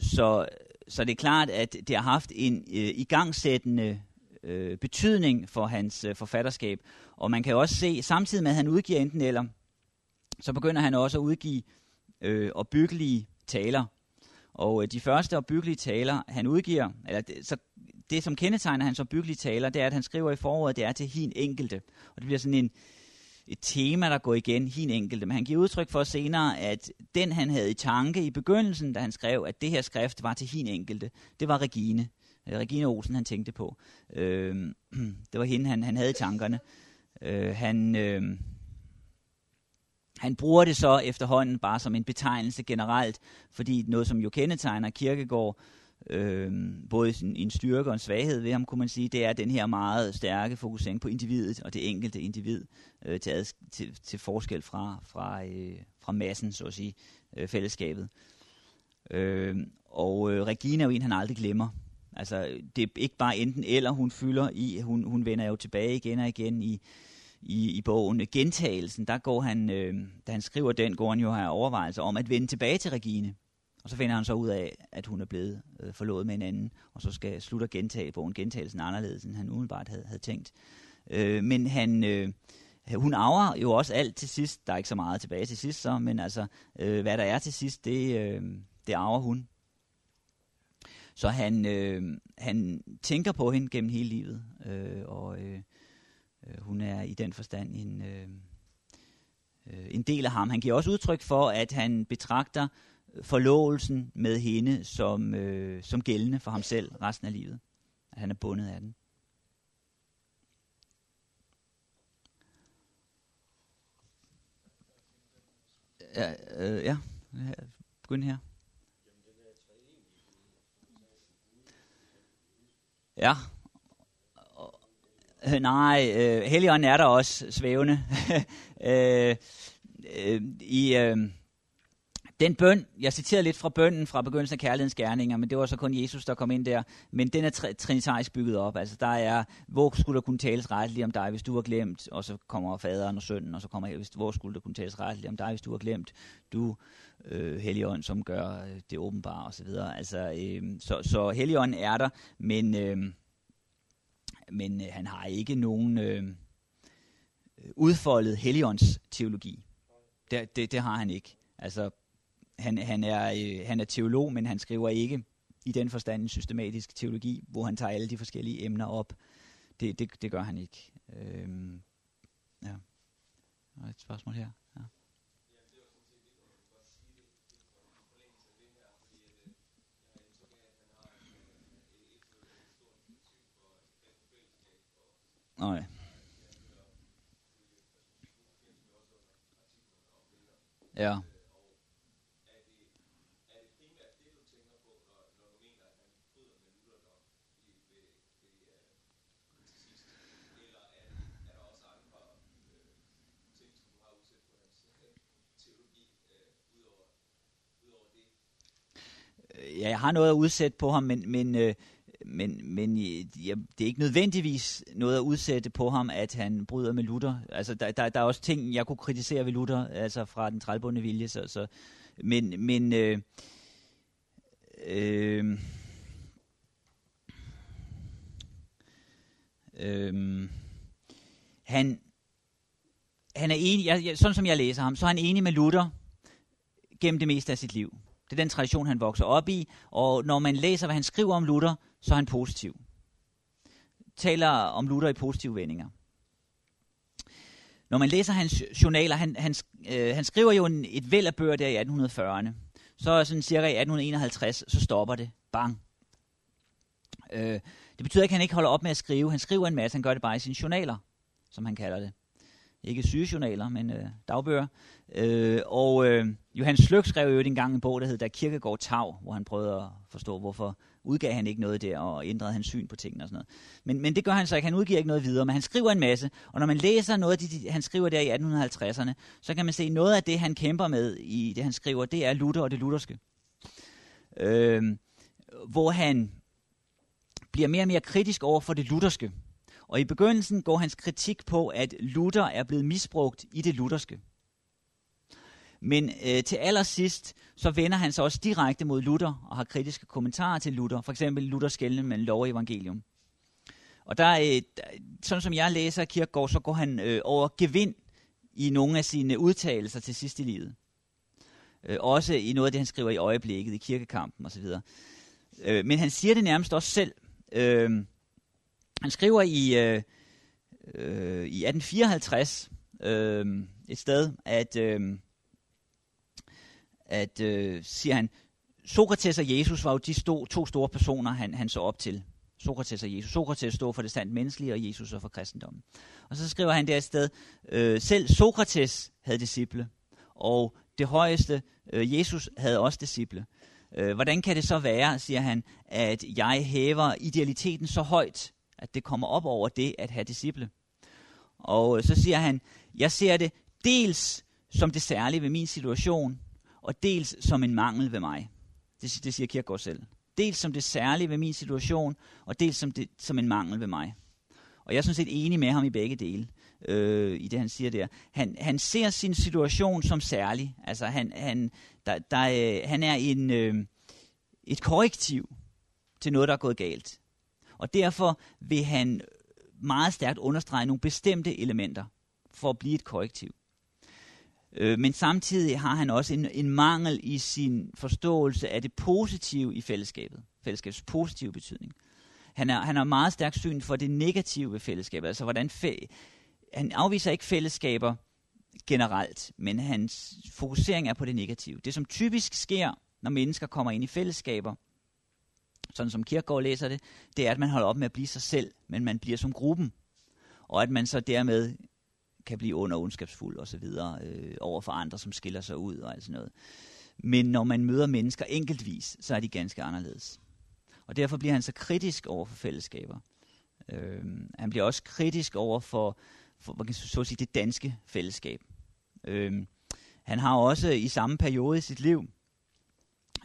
så, så det er klart, at det har haft en øh, igangsættende øh, betydning for hans øh, forfatterskab. Og man kan også se, samtidig med at han udgiver enten eller, så begynder han også at udgive øh, opbyggelige taler. Og øh, de første opbyggelige taler, han udgiver, eller det, så det, som kendetegner hans opbyggelige taler, det er, at han skriver i foråret, det er til hin enkelte. Og det bliver sådan en, et tema, der går igen, hin enkelte. Men han giver udtryk for senere, at den han havde i tanke i begyndelsen, da han skrev, at det her skrift var til hin enkelte, det var Regine. Øh, Regine Olsen, han tænkte på. Øh, det var hende, han, han havde i tankerne. Øh, han, øh, han bruger det så efterhånden bare som en betegnelse generelt, fordi noget, som jo kendetegner Kirkegård, øh, både en, en styrke og en svaghed ved ham, kunne man sige, det er den her meget stærke fokusering på individet og det enkelte individ øh, til, adsk- til, til forskel fra, fra, øh, fra massen, så at sige, øh, fællesskabet. Øh, og øh, Regina er jo en, han aldrig glemmer. Altså, det er ikke bare enten eller, hun fylder i, hun, hun vender jo tilbage igen og igen i, i, i bogen. Gentagelsen, der går han, øh, da han skriver den, går han jo her overvejelser om at vende tilbage til Regine. Og så finder han så ud af, at hun er blevet øh, forlovet med en anden, og så skal slutte at gentage bogen, gentagelsen anderledes, end han umiddelbart havde, havde tænkt. Øh, men han, øh, hun arver jo også alt til sidst. Der er ikke så meget tilbage til sidst, så, men altså, øh, hvad der er til sidst, det, øh, det arver hun. Så han, øh, han tænker på hende gennem hele livet, øh, og øh, øh, hun er i den forstand en, øh, øh, en del af ham. Han giver også udtryk for, at han betragter forlovelsen med hende som, øh, som gældende for ham selv resten af livet. At han er bundet af den. Ja, øh, ja. Begynd her. Ja. Og, nej, øh, Helligånden er der også svævende. øh, øh, I øh, den bøn, jeg citerer lidt fra bønnen fra begyndelsen af kærlighedens gerninger, men det var så kun Jesus, der kom ind der. Men den er tr- trinitarisk bygget op. Altså der er, hvor skulle der kunne tales retteligt om dig, hvis du var glemt? Og så kommer faderen og sønnen, og så kommer, hvis, hvor skulle der kunne tales retteligt om dig, hvis du var glemt? Du, øh, Helligånd, som gør øh, det åbenbare og så videre. Altså, øh, så, så Helligånden er der, men, øh, men øh, han har ikke nogen øh, udfoldet Helligånds teologi. Det, det, det har han ikke. Altså, han, han, er, øh, han er teolog, men han skriver ikke i den forstand en systematisk teologi, hvor han tager alle de forskellige emner op. Det, det, det gør han ikke. Øhm, ja. Og et spørgsmål her. Ja. Nej. Ja. Ja, jeg har noget at udsætte på ham, men, men, øh, men, men øh, ja, det er ikke nødvendigvis noget at udsætte på ham, at han bryder med Luther. Altså, der, der, der er også ting, jeg kunne kritisere ved Luther, altså fra den trælbundne vilje. Så, så, men men øh, øh, øh, han, han er enig, jeg, sådan som jeg læser ham, så er han enig med Luther gennem det meste af sit liv. Det er den tradition, han vokser op i, og når man læser, hvad han skriver om Luther, så er han positiv. Taler om Luther i positive vendinger. Når man læser hans journaler, han, han, øh, han skriver jo en, et væld af bøger der i 1840'erne. Så sådan cirka i 1851, så stopper det. Bang. Øh, det betyder ikke, at han ikke holder op med at skrive. Han skriver en masse, han gør det bare i sine journaler, som han kalder det ikke sygejournaler, men øh, dagbøger. Øh, og øh, Johannes Sløk skrev jo engang en bog, der hed Der Kirkegård Tav, hvor han prøvede at forstå, hvorfor udgav han ikke noget der, og ændrede hans syn på tingene og sådan noget. Men, men det gør han så ikke. Han udgiver ikke noget videre, men han skriver en masse. Og når man læser noget af det, han skriver der i 1850'erne, så kan man se, at noget af det, han kæmper med i det, han skriver, det er Luther og det lutherske. Øh, hvor han bliver mere og mere kritisk over for det lutherske. Og i begyndelsen går hans kritik på, at Luther er blevet misbrugt i det lutherske. Men øh, til allersidst, så vender han sig også direkte mod Luther og har kritiske kommentarer til Luther. For eksempel Luthers skældning mellem lov og evangelium. Og der, øh, sådan som jeg læser Kirkegaard, så går han øh, over gevind i nogle af sine udtalelser til sidst i livet. Øh, også i noget af det, han skriver i øjeblikket, i kirkekampen osv. Øh, men han siger det nærmest også selv. Øh, han skriver i, øh, øh, i 1854 øh, et sted, at, øh, at øh, siger han, Sokrates og Jesus var jo de sto, to store personer, han, han så op til. Sokrates og Jesus. Sokrates stod for det sandt menneskelige, og Jesus for kristendommen. Og så skriver han der et sted, øh, selv Sokrates havde disciple, og det højeste, øh, Jesus havde også disciple. Øh, hvordan kan det så være, siger han, at jeg hæver idealiteten så højt, at det kommer op over det at have disciple. Og øh, så siger han, jeg ser det dels som det særlige ved min situation, og dels som en mangel ved mig. Det, det siger Kierkegaard selv. Dels som det særlige ved min situation, og dels som, det, som en mangel ved mig. Og jeg er sådan set enig med ham i begge dele, øh, i det han siger der. Han, han ser sin situation som særlig. Altså han, han, der, der, øh, han er en, øh, et korrektiv til noget, der er gået galt. Og derfor vil han meget stærkt understrege nogle bestemte elementer for at blive et korrektiv. Øh, men samtidig har han også en, en mangel i sin forståelse af det positive i fællesskabet. Fællesskabets positive betydning. Han, er, han har meget stærkt syn for det negative ved fællesskabet. Altså hvordan fæ- han afviser ikke fællesskaber generelt, men hans fokusering er på det negative. Det, som typisk sker, når mennesker kommer ind i fællesskaber, sådan som Kierkegaard læser det, det er, at man holder op med at blive sig selv, men man bliver som gruppen. Og at man så dermed kan blive under ondskabsfuld og så videre øh, over for andre, som skiller sig ud og alt sådan noget. Men når man møder mennesker enkeltvis, så er de ganske anderledes. Og derfor bliver han så kritisk over for fællesskaber. Øh, han bliver også kritisk over for, for man kan så sige, det danske fællesskab. Øh, han har også i samme periode i sit liv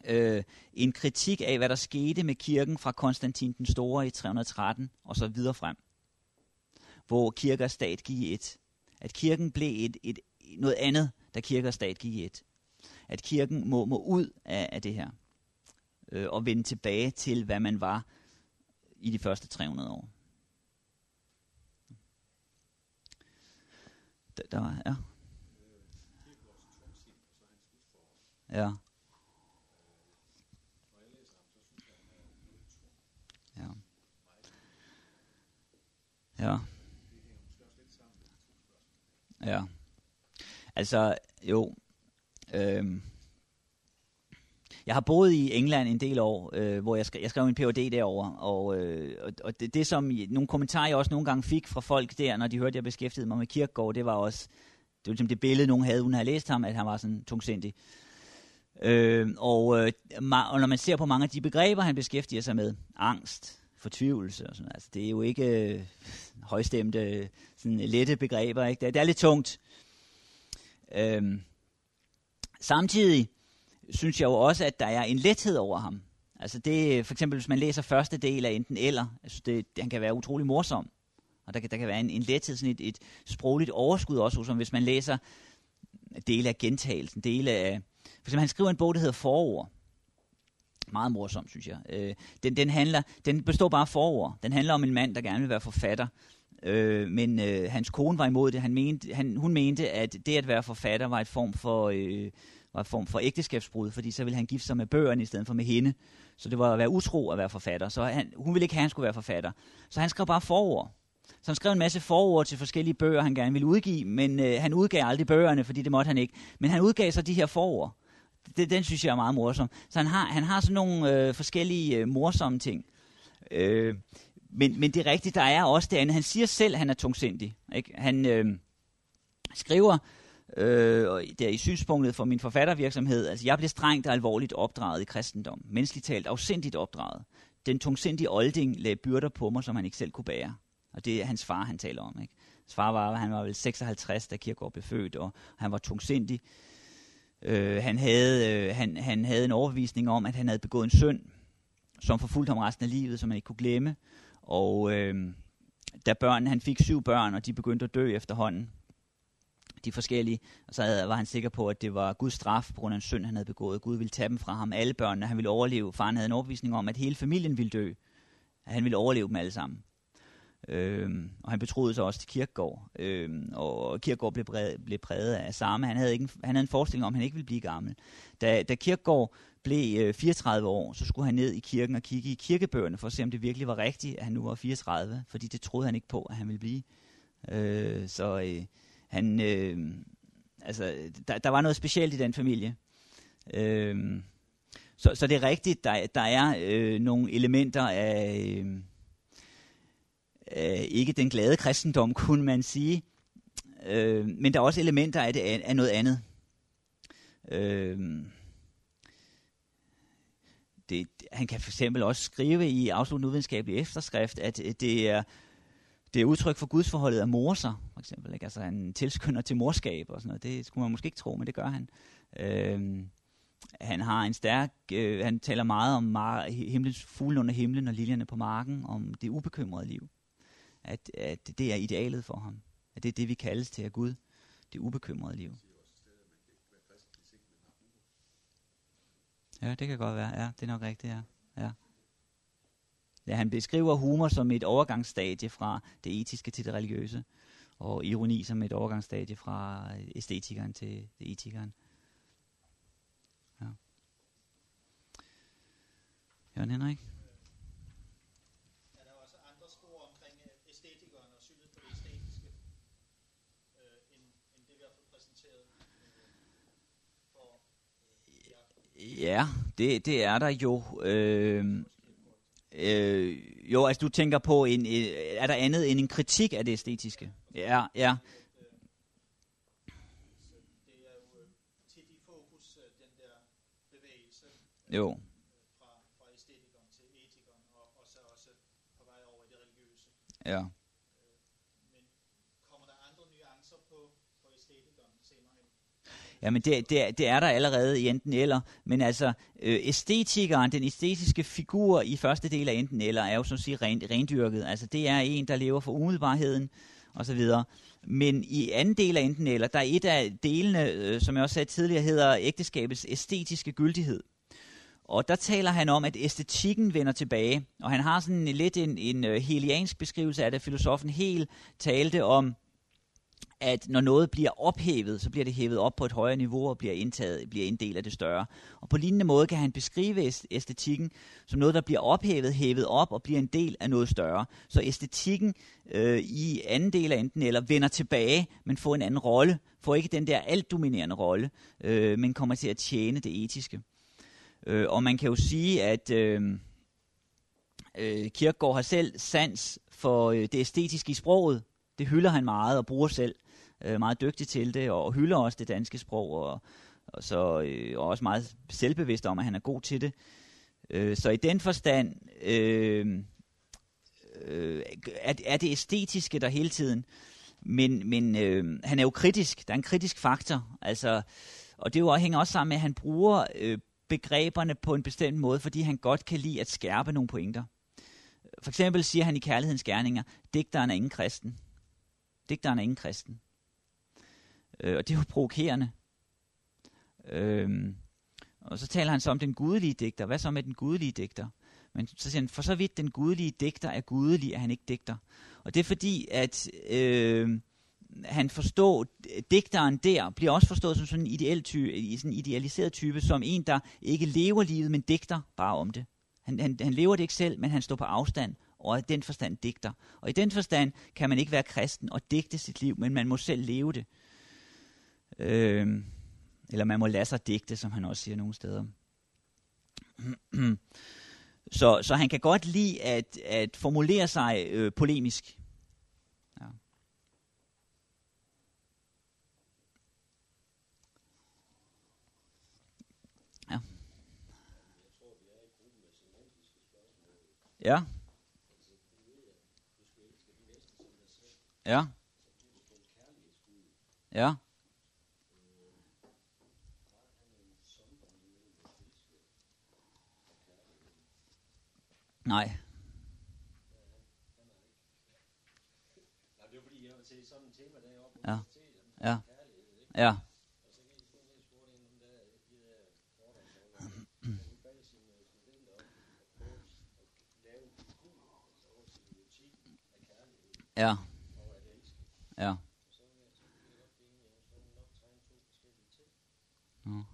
øh, en kritik af, hvad der skete med kirken fra Konstantin den Store i 313 og så videre frem. Hvor kirke og stat gik i et. At kirken blev et, et, noget andet, da kirke og stat gik i et. At kirken må, må ud af, af det her. Øh, og vende tilbage til, hvad man var i de første 300 år. Der, der var, ja. Ja. Ja. Ja. Ja. Altså, jo. Øhm. Jeg har boet i England en del år, øh, hvor jeg, sk- jeg skrev en Ph.D. derover, og, øh, og, og det, det som nogle kommentarer jeg også nogle gange fik fra folk der, når de hørte, at jeg beskæftigede mig med Kirkegaard, det var også det, var ligesom det billede, nogen havde, hun havde læst ham, at han var sådan tungsindig. Øh, og, øh, og når man ser på mange af de begreber, han beskæftiger sig med, angst, fortvivlelse og sådan altså det er jo ikke øh, højstemte, sådan lette begreber, ikke? Det, det er lidt tungt. Øhm, samtidig synes jeg jo også, at der er en lethed over ham. Altså det, for eksempel hvis man læser første del af enten eller, altså det, han kan være utrolig morsom. Og der kan, der kan være en, en lethed, sådan et, et sprogligt overskud også, som hvis man læser dele af gentagelsen, dele af, for eksempel, han skriver en bog, der hedder Forord. Meget morsom, synes jeg. Øh, den, den, handler, den består bare af forord. Den handler om en mand, der gerne vil være forfatter. Øh, men øh, hans kone var imod det. Han mente, han, hun mente, at det at være forfatter var et form for, øh, var et form for ægteskabsbrud, fordi så ville han gifte sig med bøgerne i stedet for med hende. Så det var at være utro at være forfatter. Så han, hun ville ikke have, at han skulle være forfatter. Så han skrev bare forord. Så han skrev en masse forord til forskellige bøger, han gerne ville udgive, men øh, han udgav aldrig bøgerne, fordi det måtte han ikke. Men han udgav så de her forord det, den synes jeg er meget morsom. Så han har, han har sådan nogle øh, forskellige øh, morsomme ting. Øh, men, men det er rigtigt, der er også det andet. Han siger selv, at han er tungsindig. Ikke? Han øh, skriver øh, der i synspunktet for min forfattervirksomhed, altså jeg blev strengt og alvorligt opdraget i kristendom. Menneskeligt talt afsindigt opdraget. Den tungsindige olding lagde byrder på mig, som han ikke selv kunne bære. Og det er hans far, han taler om. Ikke? Hans far var, han var vel 56, da Kierkegaard blev født, og han var tungsindig. Øh, han, havde, øh, han, han havde en overbevisning om, at han havde begået en synd, som forfulgte ham resten af livet, som han ikke kunne glemme. Og øh, da børn, han fik syv børn, og de begyndte at dø efterhånden, de forskellige, og så havde, var han sikker på, at det var Guds straf på grund af en synd, han havde begået. Gud ville tage dem fra ham, alle børnene, han ville overleve. Faren havde en overbevisning om, at hele familien ville dø. At han ville overleve dem alle sammen. Øhm, og han betroede sig også til Kirkegaard, øhm, og Kirkegaard blev, præget, blev præget af samme. Han havde, ikke, han havde en forestilling om, at han ikke ville blive gammel. Da, da Kirkegaard blev øh, 34 år, så skulle han ned i kirken og kigge i kirkebøgerne for at se, om det virkelig var rigtigt, at han nu var 34, fordi det troede han ikke på, at han ville blive. Øh, så øh, han, øh, altså, der, der var noget specielt i den familie. Øh, så, så det er rigtigt, der, der er øh, nogle elementer af... Øh, øh, ikke den glade kristendom, kunne man sige. Øh, men der er også elementer af, det, af noget andet. Øh, det, han kan for eksempel også skrive i afsluttende udvidenskabelig efterskrift, at øh, det er, det er udtryk for gudsforholdet af morser, for eksempel. Ikke? Altså han tilskynder til morskab og sådan noget. Det skulle man måske ikke tro, men det gør han. Øh, han har en stærk, øh, han taler meget om mar- himlens fuglen under himlen og liljerne på marken, om det ubekymrede liv at, at det er idealet for ham. At det er det, vi kaldes til af Gud. Det ubekymrede liv. Ja, det kan godt være. Ja, det er nok rigtigt, ja. ja. Ja, han beskriver humor som et overgangsstadie fra det etiske til det religiøse, og ironi som et overgangsstadie fra æstetikeren til det etikeren. Ja. Jørgen Henrik? Ja, det, det er der jo. Øh, øh, jo, altså du tænker på, en, øh, er der andet end en kritik af det æstetiske? Ja, ja. Det er jo fokus, den der bevægelse Jo, fra, fra æstetikeren til etikeren, og, og så også på vej over i det religiøse. ja. Men kommer der andre nuancer på, på æstetikeren senere hen? Jamen det, det, det er der allerede i enten eller, men altså øh, æstetikeren, den æstetiske figur i første del af enten eller, er jo som sige ren, rendyrket. Altså det er en, der lever for umiddelbarheden og så videre. Men i anden del af enten eller, der er et af delene, øh, som jeg også sagde tidligere, hedder ægteskabets æstetiske gyldighed. Og der taler han om, at æstetikken vender tilbage, og han har sådan lidt en, en øh, heliansk beskrivelse af det. Filosofen Hel talte om, at når noget bliver ophævet, så bliver det hævet op på et højere niveau og bliver indtaget, bliver en del af det større. Og på lignende måde kan han beskrive æstetikken som noget, der bliver ophævet, hævet op og bliver en del af noget større. Så æstetikken øh, i anden del af enten eller vender tilbage, men får en anden rolle, får ikke den der altdominerende rolle, øh, men kommer til at tjene det etiske. Øh, og man kan jo sige, at øh, øh, Kierkegaard har selv sans for øh, det æstetiske i sproget. Det hylder han meget og bruger selv øh, meget dygtig til det, og hylder også det danske sprog, og, og, så, øh, og også meget selvbevidst om, at han er god til det. Øh, så i den forstand øh, øh, er, er det æstetiske der hele tiden, men, men øh, han er jo kritisk. Der er en kritisk faktor, altså, og det jo, hænger også sammen med, at han bruger øh, begreberne på en bestemt måde, fordi han godt kan lide at skærpe nogle pointer. For eksempel siger han i Kærlighedens Gerninger, digteren er ingen kristen. Digteren er ingen kristen. Øh, og det er jo provokerende. Øh, og så taler han så om den gudelige digter. Hvad så med den gudelige digter? Men så siger han, for så vidt den gudelige digter er gudelig, er han ikke digter. Og det er fordi, at øh, han forstår, digteren der bliver også forstået som sådan en, ideel ty, sådan en idealiseret type, som en, der ikke lever livet, men digter bare om det. Han, han, han lever det ikke selv, men han står på afstand, og er i den forstand digter. Og i den forstand kan man ikke være kristen og digte sit liv, men man må selv leve det. Øh, Øhm, eller man må lade sig digte, som han også siger nogle steder. så, så han kan godt lide at, at formulere sig øh, polemisk. Ja. Ja. Ja. Ja. Ja. Nej. Nej, det var fordi, jeg var til sådan en tema Ja. Ja. Ja. Ja. Ja. Ja.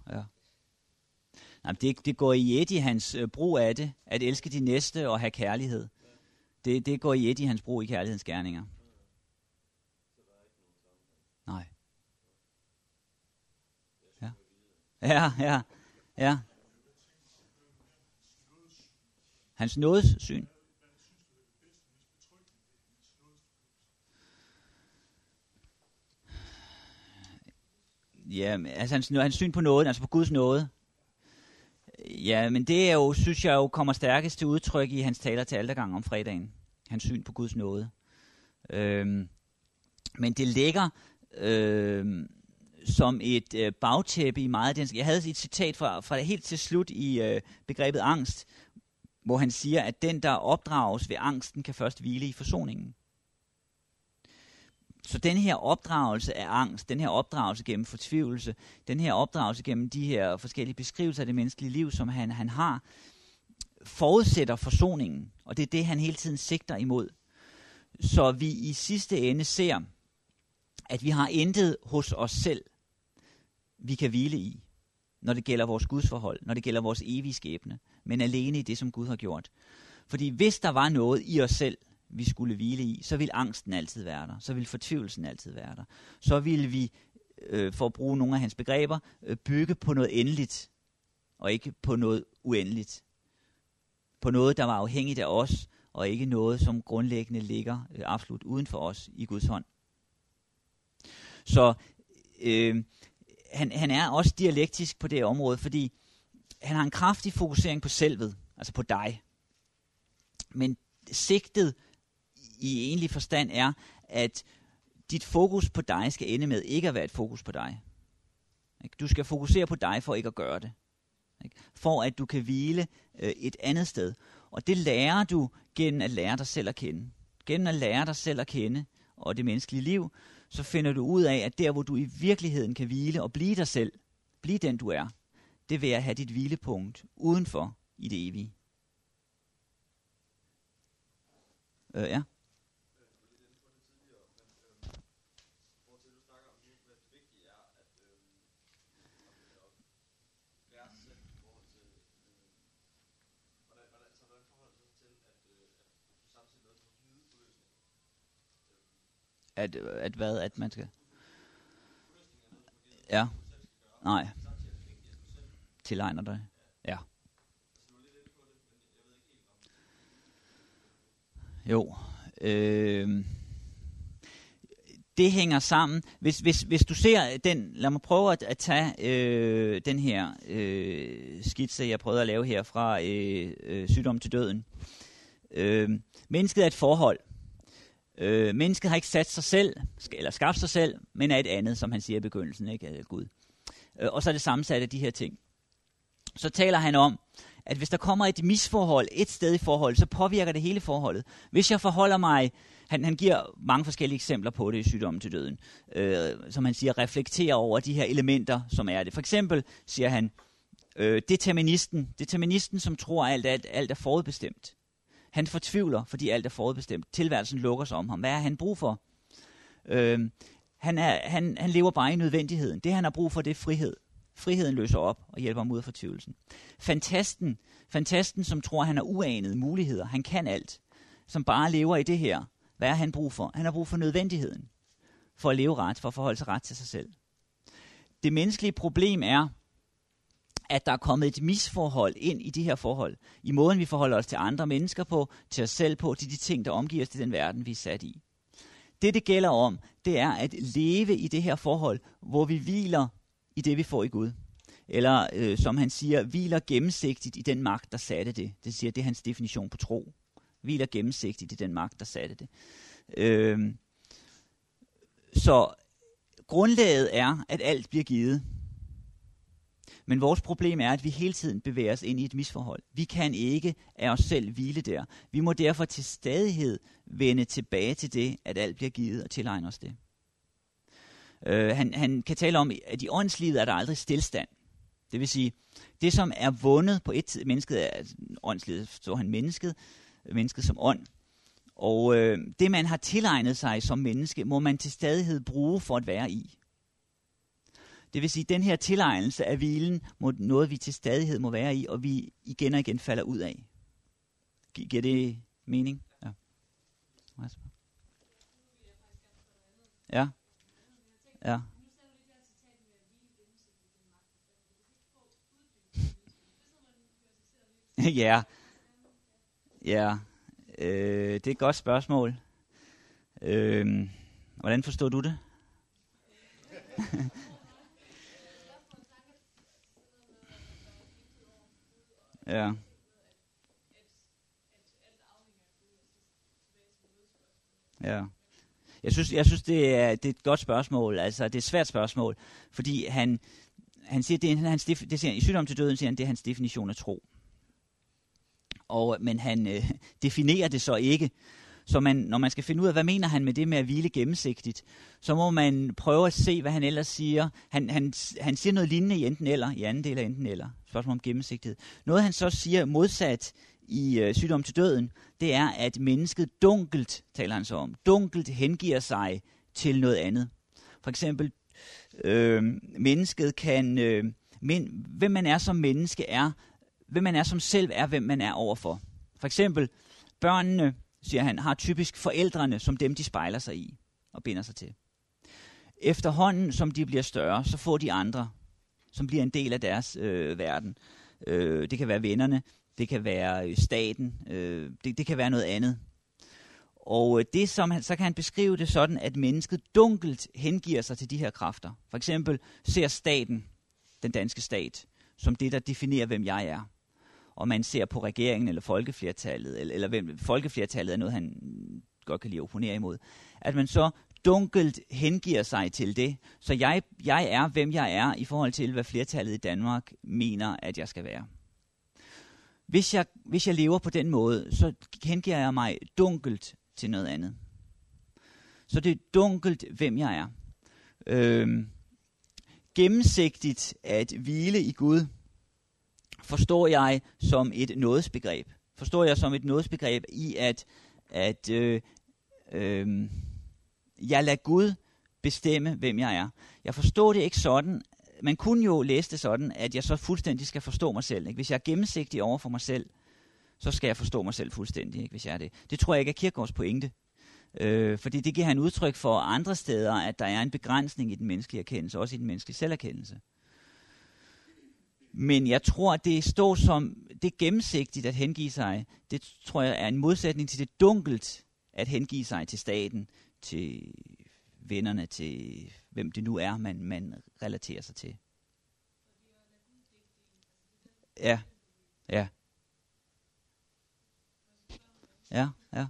Ja. Jamen, det, det går i et i hans øh, brug af det, at elske de næste og have kærlighed. Det, det går i et i hans brug i kærlighedens gerninger. Nej. Ja. Ja, ja, ja. Hans nådessyn. Ja, men altså hans, hans syn på nåden, altså på Guds nåde. Ja, men det er jo, synes jeg jo, kommer stærkest til udtryk i hans taler til aldergang om fredagen. Hans syn på Guds nåde. Øhm, men det ligger øhm, som et øh, bagtæppe i meget af den. Jeg havde et citat fra, fra helt til slut i øh, begrebet angst, hvor han siger, at den, der opdrages ved angsten, kan først hvile i forsoningen. Så den her opdragelse af angst, den her opdragelse gennem fortvivlelse, den her opdragelse gennem de her forskellige beskrivelser af det menneskelige liv, som han, han har, forudsætter forsoningen. Og det er det, han hele tiden sigter imod. Så vi i sidste ende ser, at vi har intet hos os selv, vi kan hvile i, når det gælder vores gudsforhold, når det gælder vores evige skæbne, men alene i det, som Gud har gjort. Fordi hvis der var noget i os selv, vi skulle hvile i, så vil angsten altid være der. Så vil fortvivlelsen altid være der. Så vil vi øh, for at bruge nogle af hans begreber, øh, bygge på noget endeligt, og ikke på noget uendeligt. På noget, der var afhængigt af os, og ikke noget, som grundlæggende ligger øh, absolut uden for os i Guds hånd. Så øh, han, han er også dialektisk på det område, fordi han har en kraftig fokusering på selvet, altså på dig. Men sigtet i egentlig forstand er, at dit fokus på dig skal ende med ikke at være et fokus på dig. Du skal fokusere på dig for ikke at gøre det. For at du kan hvile øh, et andet sted. Og det lærer du gennem at lære dig selv at kende. Gennem at lære dig selv at kende og det menneskelige liv, så finder du ud af, at der hvor du i virkeligheden kan hvile og blive dig selv, blive den du er, det vil at have dit hvilepunkt udenfor i det evige. Øh, ja. At, at hvad? At man skal... Ja. Nej. Tilegner dig. Ja. Jo. Øh, det hænger sammen. Hvis, hvis, hvis du ser den, lad mig prøve at, at tage øh, den her øh, skitse, jeg prøvede at lave her fra øh, øh, sygdom til døden. Øh, mennesket er et forhold. Øh, mennesket har ikke sat sig selv, eller skabt sig selv, men er et andet, som han siger i begyndelsen, ikke øh, Gud. Øh, og så er det sammensat af de her ting. Så taler han om, at hvis der kommer et misforhold et sted i forhold, så påvirker det hele forholdet. Hvis jeg forholder mig, han, han giver mange forskellige eksempler på det i sygdommen til døden, øh, som han siger, reflekterer over de her elementer, som er det. For eksempel siger han, øh, deterministen, deterministen, som tror, at alt, alt, alt er forudbestemt. Han fortvivler, fordi alt er forudbestemt. Tilværelsen lukker sig om ham. Hvad har han brug for? Øhm, han, er, han, han lever bare i nødvendigheden. Det han har brug for, det er frihed. Friheden løser op og hjælper ham ud af fortvivlelsen. Fantasten, fantasten, som tror, han har uanede muligheder. Han kan alt. Som bare lever i det her. Hvad har han brug for? Han har brug for nødvendigheden. For at leve ret, for at forholde sig ret til sig selv. Det menneskelige problem er, at der er kommet et misforhold ind i det her forhold. I måden, vi forholder os til andre mennesker på, til os selv på, til de ting, der omgiver os til den verden, vi er sat i. Det, det gælder om, det er at leve i det her forhold, hvor vi hviler i det, vi får i Gud. Eller øh, som han siger, hviler gennemsigtigt i den magt, der satte det. Det siger, det er hans definition på tro. Hviler gennemsigtigt i den magt, der satte det. Øh, så grundlaget er, at alt bliver givet. Men vores problem er, at vi hele tiden bevæger os ind i et misforhold. Vi kan ikke af os selv hvile der. Vi må derfor til stadighed vende tilbage til det, at alt bliver givet og tilegne os det. Uh, han, han kan tale om, at i åndslivet er der aldrig stillstand. Det vil sige, det som er vundet på et tid, mennesket er åndslivet, så han mennesket, mennesket som ånd. Og øh, det man har tilegnet sig som menneske, må man til stadighed bruge for at være i. Det vil sige, at den her tilegnelse af hvilen må noget, vi til stadighed må være i, og vi igen og igen falder ud af. Gi- giver det mening? Ja. Ja. Ja. ja. Ja. Øh, det er et godt spørgsmål. Øh, hvordan forstår du det? Ja. Ja. Jeg synes, jeg synes det, er, det er et godt spørgsmål. Altså, det er et svært spørgsmål, fordi han, han siger, det er hans, det siger, i sygdom til døden siger han, det er hans definition af tro. Og, men han øh, definerer det så ikke. Så man, når man skal finde ud af, hvad mener han med det med at hvile gennemsigtigt, så må man prøve at se, hvad han ellers siger. Han, han, han siger noget lignende i enten eller, i anden del af enten eller. Spørgsmål om gennemsigtighed. Noget han så siger modsat i øh, sygdom til døden, det er, at mennesket dunkelt, taler han så om, dunkelt hengiver sig til noget andet. For eksempel, øh, mennesket kan, øh, men, hvem man er som menneske er, hvem man er som selv er, hvem man er overfor. For eksempel, børnene siger han, har typisk forældrene som dem, de spejler sig i og binder sig til. efterhånden som de bliver større, så får de andre, som bliver en del af deres øh, verden. Øh, det kan være vennerne, det kan være øh, staten, øh, det, det kan være noget andet. Og øh, det som han, så kan han beskrive det sådan, at mennesket dunkelt hengiver sig til de her kræfter. For eksempel ser staten, den danske stat, som det, der definerer, hvem jeg er. Og man ser på regeringen eller folkeflertallet, eller, eller hvem folkeflertallet er noget, han godt kan lide at opponere imod. At man så dunkelt hengiver sig til det. Så jeg, jeg er, hvem jeg er, i forhold til, hvad flertallet i Danmark mener, at jeg skal være. Hvis jeg, hvis jeg lever på den måde, så hengiver jeg mig dunkelt til noget andet. Så det er dunkelt, hvem jeg er. Øhm, gennemsigtigt at hvile i Gud, forstår jeg som et nådesbegreb. Forstår jeg som et nådesbegreb i, at, at øh, øh, jeg lader Gud bestemme, hvem jeg er. Jeg forstår det ikke sådan. Man kunne jo læse det sådan, at jeg så fuldstændig skal forstå mig selv. Ikke? Hvis jeg er gennemsigtig over for mig selv, så skal jeg forstå mig selv fuldstændig, ikke, hvis jeg er det. Det tror jeg ikke er Kirkegaards pointe. Øh, fordi det giver han udtryk for andre steder, at der er en begrænsning i den menneskelige erkendelse, også i den menneskelige selverkendelse. Men jeg tror, at det står som det gennemsigtigt at hengive sig. Det tror jeg er en modsætning til det dunkelt at hengive sig til staten, til vennerne, til hvem det nu er, man, man relaterer sig til. Ja, ja. Ja, ja. Ja.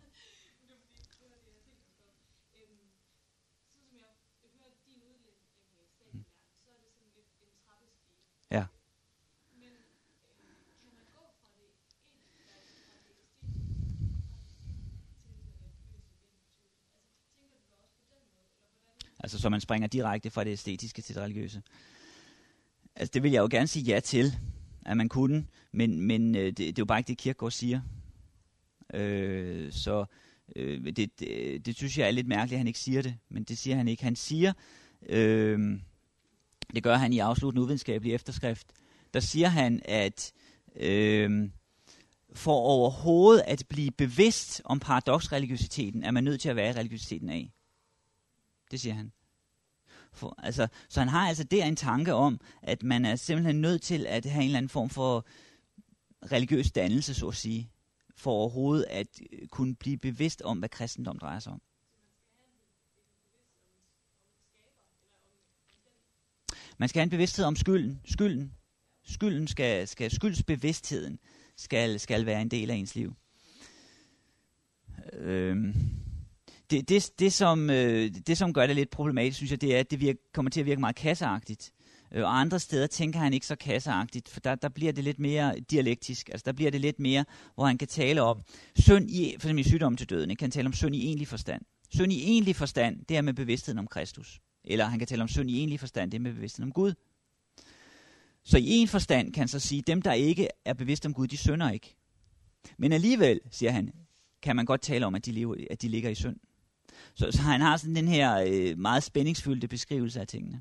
Altså, så man springer direkte fra det æstetiske til det religiøse. Altså, det vil jeg jo gerne sige ja til, at man kunne, men, men øh, det, det er jo bare ikke det, Kirkegaard siger. Øh, så øh, det, det, det synes jeg er lidt mærkeligt, at han ikke siger det, men det siger han ikke. Han siger, øh, det gør han i afsluttende uvidenskabelig efterskrift, der siger han, at øh, for overhovedet at blive bevidst om paradoksreligiositeten, er man nødt til at være i religiøsiteten af. Det siger han. For, altså, så han har altså der en tanke om, at man er simpelthen nødt til at have en eller anden form for religiøs dannelse, så at sige for overhovedet at øh, kunne blive bevidst om, hvad kristendom drejer sig om. Man skal have en bevidsthed om skylden. Skylden, skylden skal, skal, skyldsbevidstheden skal, skal være en del af ens liv. Øhm, det, det, det, som, øh, det, som gør det lidt problematisk, synes jeg, det er, at det virker, kommer til at virke meget kasseagtigt. Øh, og andre steder tænker han ikke så kasseagtigt, for der, der bliver det lidt mere dialektisk. Altså der bliver det lidt mere, hvor han kan tale om synd i, for eksempel i sygdommen til døden, ikke? kan han tale om synd i egentlig forstand. Synd i egentlig forstand, det er med bevidstheden om Kristus. Eller han kan tale om synd i egentlig forstand, det er med bevidstheden om Gud. Så i en forstand kan han så sige, dem der ikke er bevidste om Gud, de synder ikke. Men alligevel, siger han, kan man godt tale om, at de, lever, at de ligger i synd. Så, så han har sådan den her øh, meget spændingsfyldte beskrivelse af tingene.